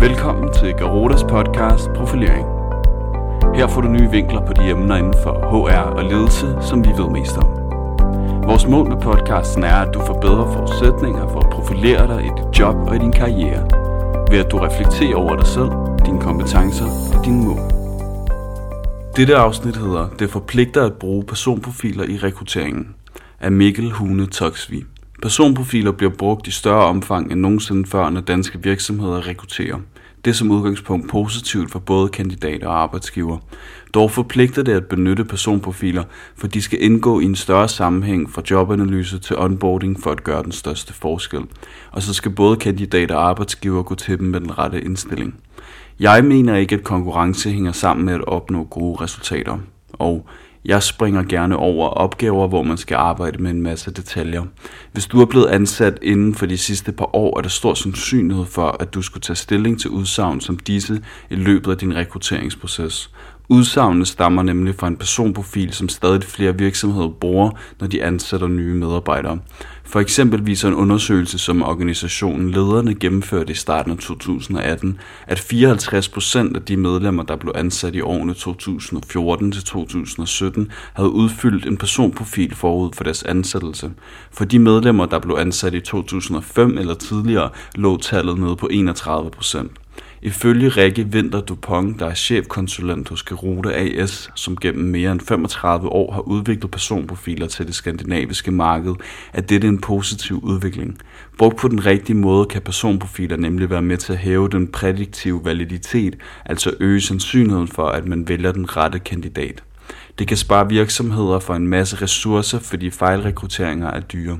Velkommen til Garotas podcast Profilering. Her får du nye vinkler på de emner inden for HR og ledelse, som vi ved mest om. Vores mål med podcasten er, at du får bedre forudsætninger for at profilere dig i dit job og i din karriere, ved at du reflekterer over dig selv, dine kompetencer og dine mål. Dette afsnit hedder Det forpligter at bruge personprofiler i rekrutteringen af Mikkel Hune Toksvig. Personprofiler bliver brugt i større omfang end nogensinde før, når danske virksomheder rekrutterer. Det er som udgangspunkt positivt for både kandidater og arbejdsgiver. Dog forpligter det at benytte personprofiler, for de skal indgå i en større sammenhæng fra jobanalyse til onboarding for at gøre den største forskel. Og så skal både kandidater og arbejdsgiver gå til dem med den rette indstilling. Jeg mener ikke, at konkurrence hænger sammen med at opnå gode resultater. Og jeg springer gerne over opgaver, hvor man skal arbejde med en masse detaljer. Hvis du er blevet ansat inden for de sidste par år, er der stor sandsynlighed for, at du skulle tage stilling til udsagn som disse i løbet af din rekrutteringsproces. Udsagnene stammer nemlig fra en personprofil, som stadig flere virksomheder bruger, når de ansætter nye medarbejdere. For eksempel viser en undersøgelse, som organisationen Lederne gennemførte i starten af 2018, at 54% af de medlemmer, der blev ansat i årene 2014 til 2017, havde udfyldt en personprofil forud for deres ansættelse. For de medlemmer, der blev ansat i 2005 eller tidligere, lå tallet nede på 31%. Ifølge Rikke Winter Dupont, der er chefkonsulent hos Geroda AS, som gennem mere end 35 år har udviklet personprofiler til det skandinaviske marked, er dette en positiv udvikling. Brugt på den rigtige måde kan personprofiler nemlig være med til at hæve den prædiktive validitet, altså øge sandsynligheden for, at man vælger den rette kandidat. Det kan spare virksomheder for en masse ressourcer, fordi fejlrekrutteringer er dyre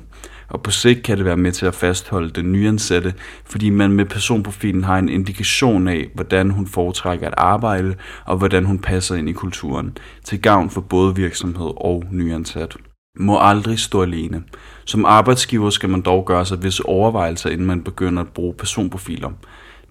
og på sigt kan det være med til at fastholde den nyansatte, fordi man med personprofilen har en indikation af, hvordan hun foretrækker at arbejde, og hvordan hun passer ind i kulturen, til gavn for både virksomhed og nyansat. Må aldrig stå alene. Som arbejdsgiver skal man dog gøre sig visse overvejelser, inden man begynder at bruge personprofiler.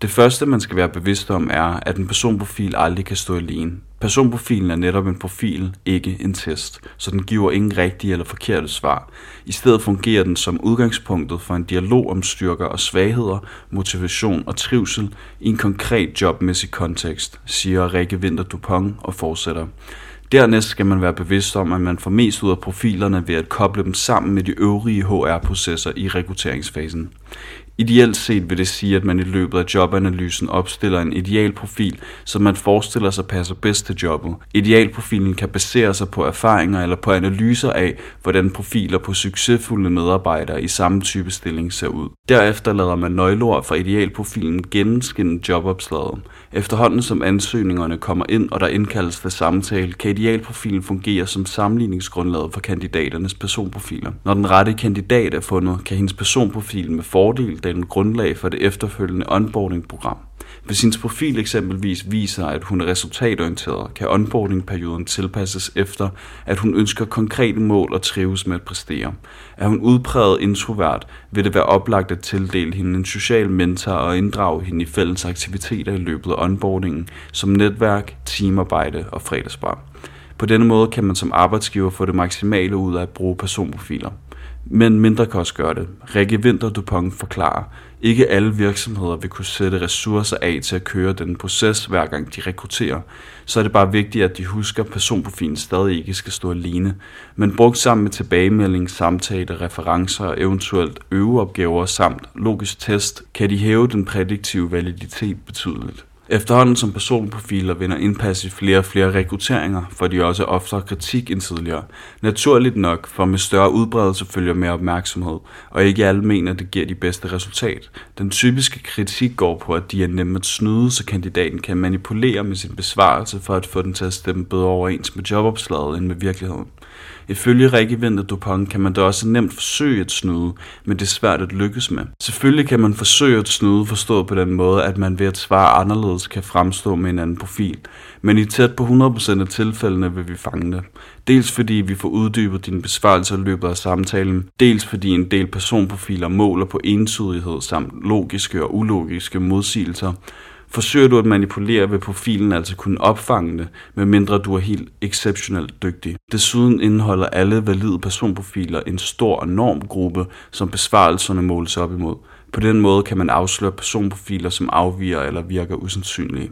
Det første, man skal være bevidst om, er, at en personprofil aldrig kan stå alene. Personprofilen er netop en profil, ikke en test, så den giver ingen rigtige eller forkerte svar. I stedet fungerer den som udgangspunktet for en dialog om styrker og svagheder, motivation og trivsel i en konkret jobmæssig kontekst, siger Rikke Winter Dupont og fortsætter. Dernæst skal man være bevidst om, at man får mest ud af profilerne ved at koble dem sammen med de øvrige HR-processer i rekrutteringsfasen. Ideelt set vil det sige, at man i løbet af jobanalysen opstiller en idealprofil, som man forestiller sig passer bedst til jobbet. Idealprofilen kan basere sig på erfaringer eller på analyser af, hvordan profiler på succesfulde medarbejdere i samme type stilling ser ud. Derefter lader man nøgleord fra idealprofilen gennemskinne jobopslaget. Efterhånden som ansøgningerne kommer ind, og der indkaldes til samtale, kan idealprofilen fungere som sammenligningsgrundlaget for kandidaternes personprofiler. Når den rette kandidat er fundet, kan hendes personprofil med fordel danne grundlag for det efterfølgende onboarding-program. Hvis hendes profil eksempelvis viser, at hun er resultatorienteret, kan onboarding-perioden tilpasses efter, at hun ønsker konkrete mål og trives med at præstere. Er hun udpræget introvert, vil det være oplagt at tildele hende en social mentor og inddrage hende i fælles aktiviteter i løbet af onboardingen, som netværk, teamarbejde og fredagsbar. På denne måde kan man som arbejdsgiver få det maksimale ud af at bruge personprofiler. Men mindre kan også gøre det. Rikke Winter Dupont forklarer, ikke alle virksomheder vil kunne sætte ressourcer af til at køre den proces, hver gang de rekrutterer. Så er det bare vigtigt, at de husker, at personprofilen stadig ikke skal stå alene. Men brugt sammen med tilbagemelding, samtale, referencer og eventuelt øveopgaver samt logisk test, kan de hæve den prædiktive validitet betydeligt. Efterhånden som personprofiler vinder indpas i flere og flere rekrutteringer, får de også oftere kritik end tidligere. Naturligt nok, for med større udbredelse følger mere opmærksomhed, og ikke alle mener, det giver de bedste resultat. Den typiske kritik går på, at de er nemme at snyde, så kandidaten kan manipulere med sin besvarelse for at få den til at stemme bedre overens med jobopslaget end med virkeligheden. Ifølge Rikke Vinter Dupont kan man da også nemt forsøge at snyde, men det er svært at lykkes med. Selvfølgelig kan man forsøge at snyde forstået på den måde, at man ved at svare anderledes kan fremstå med en anden profil. Men i tæt på 100% af tilfældene vil vi fange det. Dels fordi vi får uddybet din besvarelse i løbet af samtalen, dels fordi en del personprofiler måler på entydighed samt logiske og ulogiske modsigelser, Forsøger du at manipulere, vil profilen altså kunne opfange det, medmindre du er helt exceptionelt dygtig. Desuden indeholder alle valide personprofiler en stor normgruppe, som besvarelserne måles op imod. På den måde kan man afsløre personprofiler, som afviger eller virker usandsynlige.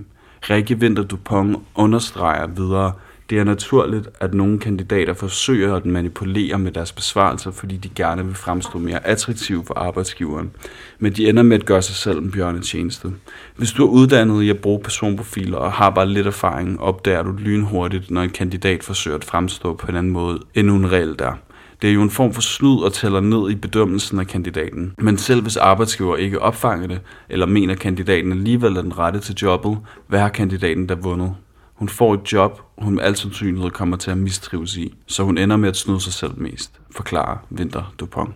Rikke Winter Dupont understreger videre, det er naturligt, at nogle kandidater forsøger at manipulere med deres besvarelser, fordi de gerne vil fremstå mere attraktive for arbejdsgiveren. Men de ender med at gøre sig selv en bjørnetjeneste. Hvis du er uddannet i at bruge personprofiler og har bare lidt erfaring, opdager du lynhurtigt, når en kandidat forsøger at fremstå på en anden måde, end hun reelt er. Det er jo en form for snyd og tæller ned i bedømmelsen af kandidaten. Men selv hvis arbejdsgiver ikke opfanger det, eller mener kandidaten alligevel er den rette til jobbet, hvad har kandidaten der vundet? Hun får et job, hun med al sandsynlighed kommer til at mistrives i, så hun ender med at snyde sig selv mest, forklarer Winter Dupont.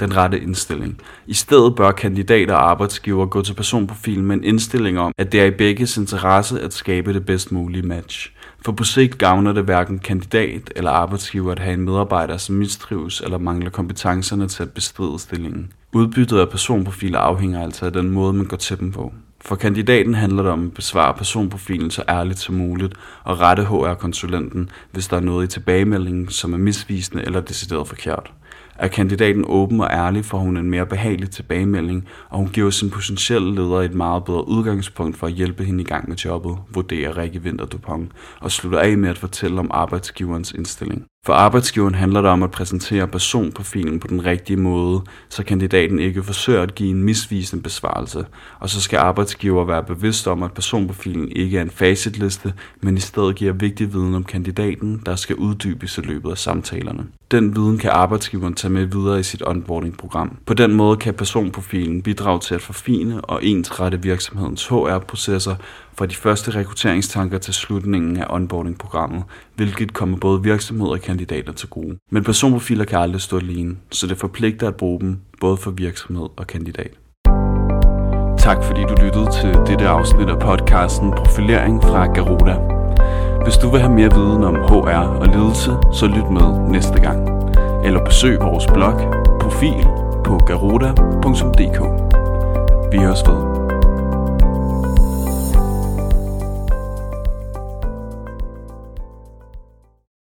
Den rette indstilling. I stedet bør kandidater og arbejdsgiver gå til personprofilen med en indstilling om, at det er i begges interesse at skabe det bedst mulige match. For på sigt gavner det hverken kandidat eller arbejdsgiver at have en medarbejder, som mistrives eller mangler kompetencerne til at bestride stillingen. Udbyttet af personprofiler afhænger altså af den måde, man går til dem på. For kandidaten handler det om at besvare personprofilen så ærligt som muligt og rette HR-konsulenten, hvis der er noget i tilbagemeldingen, som er misvisende eller decideret forkert. Er kandidaten åben og ærlig, får hun en mere behagelig tilbagemelding, og hun giver sin potentielle leder et meget bedre udgangspunkt for at hjælpe hende i gang med jobbet, vurderer Rikke Winter Dupont, og slutter af med at fortælle om arbejdsgiverens indstilling. For arbejdsgiveren handler det om at præsentere personprofilen på den rigtige måde, så kandidaten ikke forsøger at give en misvisende besvarelse, og så skal arbejdsgiver være bevidst om, at personprofilen ikke er en facitliste, men i stedet giver vigtig viden om kandidaten, der skal uddybes i løbet af samtalerne. Den viden kan arbejdsgiveren tage med videre i sit onboarding-program. På den måde kan personprofilen bidrage til at forfine og ensrette virksomhedens HR-processer fra de første rekrutteringstanker til slutningen af onboarding-programmet, hvilket kommer både virksomheder og kandidater til gode. Men personprofiler kan aldrig stå alene, så det forpligter at bruge dem både for virksomhed og kandidat. Tak fordi du lyttede til dette afsnit af podcasten Profilering fra Garuda. Hvis du vil have mere viden om HR og ledelse, så lyt med næste gang. Eller besøg vores blog Profil på garuda.dk. Vi høres ved.